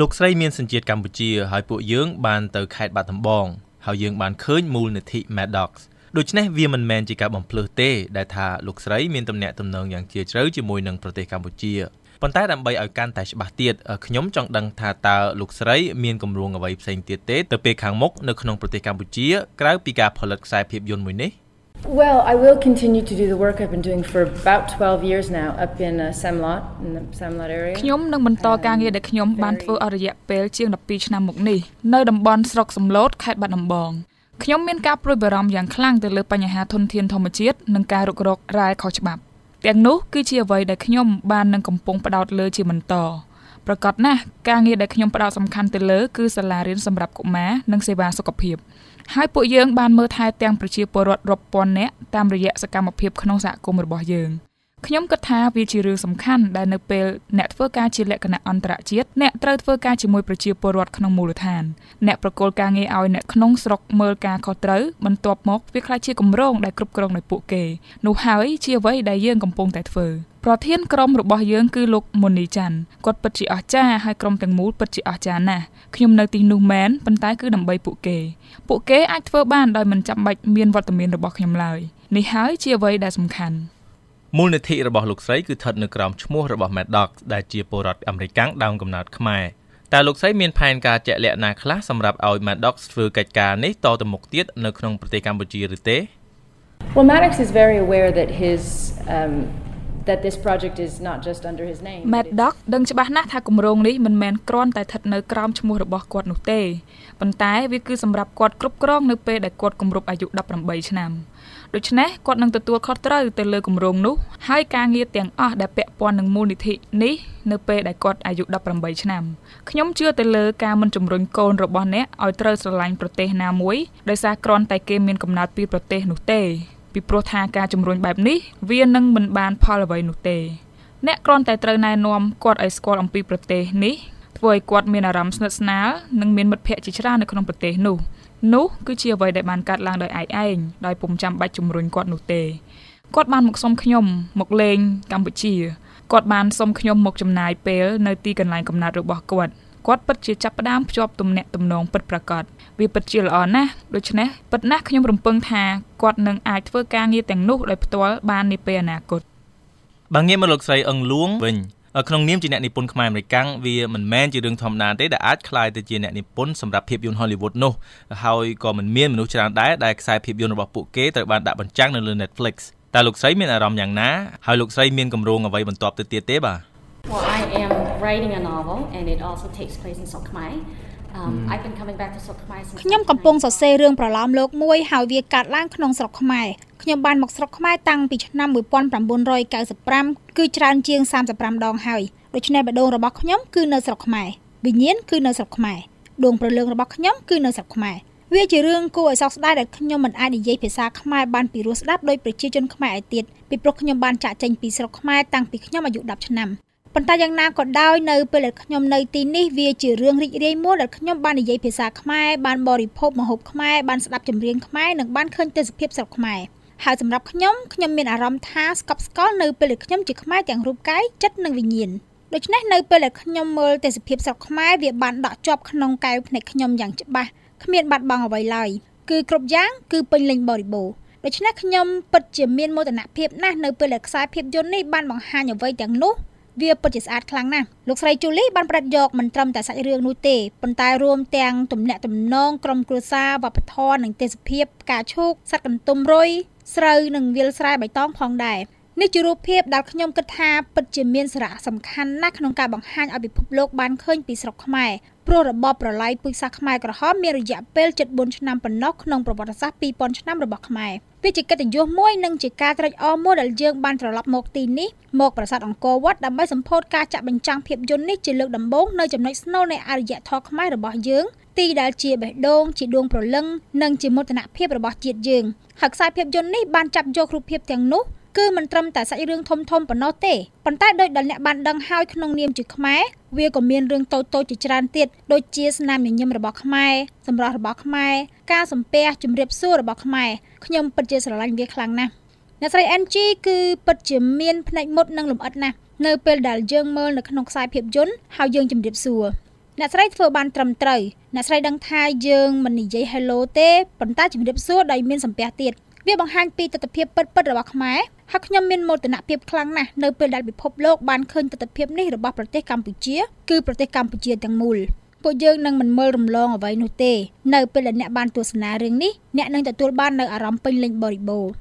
លោកស្រីមានសញ្ជាតិកម្ពុជាហើយពួកយើងបានទៅខេត្តបាត់ដំបងហើយយើងបានឃើញមូលនិធិ Maddox ដូច្នេះវាមិនមែនជាការបំភ្លឺទេដែលថាលោកស្រីមានទំនាក់ទំនងយ៉ាងជ្រាលជ្រៅជាមួយនឹងប្រទេសកម្ពុជាប៉ុន្តែដើម្បីឲ្យកាន់តែច្បាស់ទៀតខ្ញុំចង់ដឹងថាតើលោកស្រីមានគម្រោងអ្វីផ្សេងទៀតទេទៅពេលខាងមុខនៅក្នុងប្រទេសកម្ពុជាក្រៅពីការផលិតខ្សែភាពយន្តមួយនេះ Well, I will continue to do the work I've been doing for about 12 years now up in uh, Samlot in the Samlot area. ខ្ញុំនឹងបន្តការងារដែលខ្ញុំបានធ្វើអស់រយៈពេលជាង12ឆ្នាំមកនេះនៅតំបន់ស្រុកសំឡូតខេត្តបាត់ដំបងខ្ញុំមានការព្រួយបារម្ភយ៉ាងខ្លាំងទៅលើបញ្ហាធនធានធម្មជាតិនិងការរុករករ៉ែខុសច្បាប់ទាំងនោះគឺជាអ្វីដែលខ្ញុំបាននឹងកំពុងផ្ដោតលើជាបន្ត ប្រកបណាស់ការងារដែលខ្ញុំផ្ដោតសំខាន់ទៅលើគឺសាលារៀនសម្រាប់កុមារនិងសេវាសុខភាពហើយពួកយើងបានមើលថែទាំងប្រជាពលរដ្ឋរាប់ពាន់នាក់តាមរយៈសកម្មភាពក្នុងសហគមន៍របស់យើង។ខ្ញុំគិតថាវាជារឿងសំខាន់ដែលនៅពេលអ្នកធ្វើការជាលក្ខណៈអន្តរជាតិអ្នកត្រូវធ្វើការជាមួយប្រជាពលរដ្ឋក្នុងមូលដ្ឋានអ្នកប្រកល់ការងារឲ្យអ្នកក្នុងស្រុកមើលការខុសត្រូវបន្ទាប់មកវាក្លាយជាគម្រោងដែលគ្រប់គ្រងដោយពួកគេនោះហើយជាអ្វីដែលយើងកំពុងតែធ្វើ ប្រធានក្រុមរបស់យើងគឺលោកមុនីច័ន្ទគាត់ពិតជាអស្ចារ្យហើយក្រុមទាំងមូលពិតជាអស្ចារ្យណាស់ខ្ញុំនៅទីនោះមែនប៉ុន្តែគឺដើម្បីពួកគេពួកគេអាចធ្វើបានដោយមិនចាំបាច់មានវត្តមានរបស់ខ្ញុំឡើយនេះហើយជាអ្វីដែលសំខាន់មូលនិធិរបស់លោកស្រីគឺស្ថិតនៅក្រោមឈ្មោះរបស់ Maddox ដែលជាពលរដ្ឋអាមេរិកដើមកំណើតខ្មែរតើលោកស្រីមានផែនការជាក់លាក់ណាខ្លះសម្រាប់ឲ្យ Maddox ធ្វើកិច្ចការនេះតទៅមុខទៀតនៅក្នុងប្រទេសកម្ពុជាឬទេ Well Maddox is very aware that his um that this project is not just under his name. Maddox ដឹងច្បាស់ណាស់ថាគម្រោងនេះមិនមែនគ្រាន់តែស្ថិតនៅក្រោមឈ្មោះរបស់គាត់នោះទេប៉ុន្តែវាគឺសម្រាប់គាត់គ្រប់គ្រងនៅពេលដែលគាត់គម្រប់អាយុ18ឆ្នាំដូច្នេះគាត់នឹងទទួលខុសត្រូវទៅលើគម្រោងនោះហើយការងារទាំងអស់ដែលពាក់ព័ន្ធនឹងមូលនិធិនេះនៅពេលដែលគាត់អាយុ18ឆ្នាំខ្ញុំជឿទៅលើការមិនជំរុញកូនរបស់អ្នកឲ្យត្រូវស្រឡាញ់ប្រទេសណាមួយដោយសារគ្រាន់តែគេមានកំណត់ពីប្រទេសនោះទេ ពីព្រោះថាការជំរុញបែបនេះវានឹងមិនបានផលអ្វីនោះទេ អ្នកគ្រាន់តែត្រូវណែនាំគាត់ឲ្យស្គាល់អំពីប្រទេសនេះធ្វើឲ្យគាត់មានអារម្មណ៍ស្និទ្ធស្នាលនិងមានមិត្តភ័ក្តិជាច្រើននៅក្នុងប្រទេសនោះនោះគឺជាអ្វីដែលបានកាត់ឡើងដោយឯកឯងដោយពុំចាំបាច់ជំរុញគាត់នោះទេគាត់បានមកសុំខ្ញុំមកលេងកម្ពុជាគាត់បានសុំខ្ញុំមកចំណាយពេលនៅទីកន្លែងកំណើតរបស់គាត់ គាត់ពិតជាចាប់ផ្ដើមភ្ជាប់ទំនាក់ទំនងពិតប្រាកដវាពិតជាល្អណាស់ដូច្នេះពិតណាស់ខ្ញុំរំពឹងថាគាត់នឹងអាចធ្វើការងារទាំងនោះដោយផ្ទាល់បាននាពេលអនាគតបើងាកមកលោកស្រីអឹងលួងវិញក្នុងនាមជាអ្នកនិពន្ធខ្មែរអាមេរិកាំងវាមិនមែនជារឿងធម្មតាទេដែលអាចក្លាយទៅជាអ្នកនិពន្ធសម្រាប់ភាពយន្ត Hollywood នោះហើយក៏មិនមានមនុស្សច្រើនដែរដែលខ្សែភាពយន្តរបស់ពួកគេត្រូវបានដាក់បញ្ចាំងនៅលើ Netflix តើលោកស្រីមានអារម្មណ៍យ៉ាងណាហើយលោកស្រីមានគម្រោងអ្វីបន្ទាប់ទៅទៀតទេបាទ Well I am writing a novel and it also takes place in Sok Khmer ខ្ញុំកំពុងសរសេររឿងប្រឡោមលោកមួយហើយវាកាត់ឡើងក្នុងស្រុកខ្មែរខ្ញុំបានមកស្រុកខ្មែរតាំងពីឆ្នាំ1995គឺច្រើនជាង35ដងហើយដូច្នេះបេះដូងរបស់ខ្ញុំគឺនៅស្រុកខ្មែរវិញ្ញាណគឺនៅស្រុកខ្មែរដួងព្រលឹងរបស់ខ្ញុំគឺនៅស្រុកខ្មែរវាជារឿងគួរឲ្យសោកស្ដាយដែលខ្ញុំមិនអាចនិយាយភាសាខ្មែរបានពីរោះស្ដាប់ដោយប្រជាជនខ្មែរឯទៀតពីព្រោះខ្ញុំបានចាក់ចេញពីស្រុកខ្មែរតាំងពីខ្ញុំអាយុ10ឆ្នាំ ប៉ុន្តែយ៉ាងណាក៏ដោយនៅពេលដែលខ្ញុំនៅទីនេះវាជារឿងរីករាយមួយដែលខ្ញុំបាននិយាយភាសាខ្មែរបានបរិភោគម្ហូបខ្មែរបានស្ដាប់ចម្រៀងខ្មែរនិងបានឃើញទេសភាពស្រុកខ្មែរហើយសម្រាប់ខ្ញុំខ្ញុំមានអារម្មណ៍ថាស្កប់ស្កល់នៅពេលដែលខ្ញុំជាខ្មែរទាំងរូបកាយចិត្តនិងវិញ្ញាណដូច្នេះនៅពេលដែលខ្ញុំមើលទេសភាពស្រុកខ្មែរវាបានដក់ជាប់ក្នុងកែវភ្នែកខ្ញុំយ៉ាងច្បាស់គ្មានបាត់បង់អ្វីឡើយគឺគ្រប់យ៉ាងគឺពេញលេញបរិបូរណ៍ដូច្នេះខ្ញុំពិតជាមានមោទនភាពណាស់នៅពេលដែលខ្សែភាពយន្តនេះបានបង្ហាញអ្វីទាំងនោះ វាពិតជាស្អាតខ្លាំងណាស់លោកស្រីជូលីបានប្រឌិតយកមិនត្រឹមតែសាច់រឿងនោះទេប៉ុន្តែរួមទាំងទំនាក់ទំនងក្រុមគ្រួសារវប្បធម៌និងទេសភាពផ្កាឈូកសត្វកន្ទុំរុយស្រូវនិងវាលស្រែបៃតងផងដែរនេះជារូបភាពដែលខ្ញុំគិតថាពិតជាមានសារៈសំខាន់ណាស់ក្នុងការបង្ហាញឲ្យពិភពលោកបានឃើញពីស្រុកខ្មែរព្រោះរបបប្រល័យពូជសាសន៍ខ្មែរក្រហមមានរយៈពេល74ឆ្នាំប៉ុណ្ណោះក្នុងប្រវត្តិសាស្ត្រ2000ឆ្នាំរបស់ខ្មែរ វាជាកិត្តិយសមួយនិងជាការត្រេកអរមួយដែលយើងបានត្រឡប់មកទីនេះមកប្រាសាទអង្គរវត្តដើម្បីសម្ពោធការចាក់បញ្ចាំងភាពយន្តនេះជាលើកដំបូងនៅចំណុចស្នូលនៃអរិយធម៌ខ្មែររបស់យើងទីដែលជាបេះដូងជាដួងព្រលឹងនិងជាមោទនភាពរបស់ជាតិយើងហើយខ្សែភាពយន្តនេះបានចាប់យករូបភាពទាំងនោះ គឺមិនត្រឹមតែសាច់រឿងធំធំប៉ុណ្ណោះទេប៉ុន្តែដោយដែលអ្នកបានដឹងហើយក្នុងនាមជាខ្មែរវាក៏មានរឿងតូចតូចជាច្រើនទៀតដូចជាស្នាមញញឹមរបស់ខ្មែរសម្រស់របស់ខ្មែរការសំពះជំរាបសួររបស់ខ្មែរខ្ញុំពិតជាស្រឡាញ់វាខ្លាំងណាស់អ្នកស្រី NG គឺពិតជាមានភ្នែកមុតនិងលម្អិតណាស់នៅពេលដែលយើងមើលនៅក្នុងខ្សែភាពយន្តហើយយើងជំរាបសួរអ្នកស្រីធ្វើបានត្រឹមត្រូវអ្នកស្រីដឹងថាយើងមិននិយាយ hello ទេប៉ុន្តែជំរាបសួរដោយមានសំពះទៀតវាបង្ហាញពីទស្សនវិជ្ជាពិតៗរបស់ខ្មែរហើយខ្ញុំមានមោទនភាពខ្លាំងណាស់នៅពេលដែលពិភពលោកបានឃើញទស្សនវិជ្ជានេះរបស់ប្រទេសកម្ពុជាគឺប្រទេសកម្ពុជាទាំងមូលពួកយើងនឹងមិនមើលរំលងអ្វីនោះទេនៅពេលដែលអ្នកបានទស្សនារឿងនេះអ្នកនឹងទទួលបាននូវអារម្មណ៍ពេញលេញបរិបូរណ៍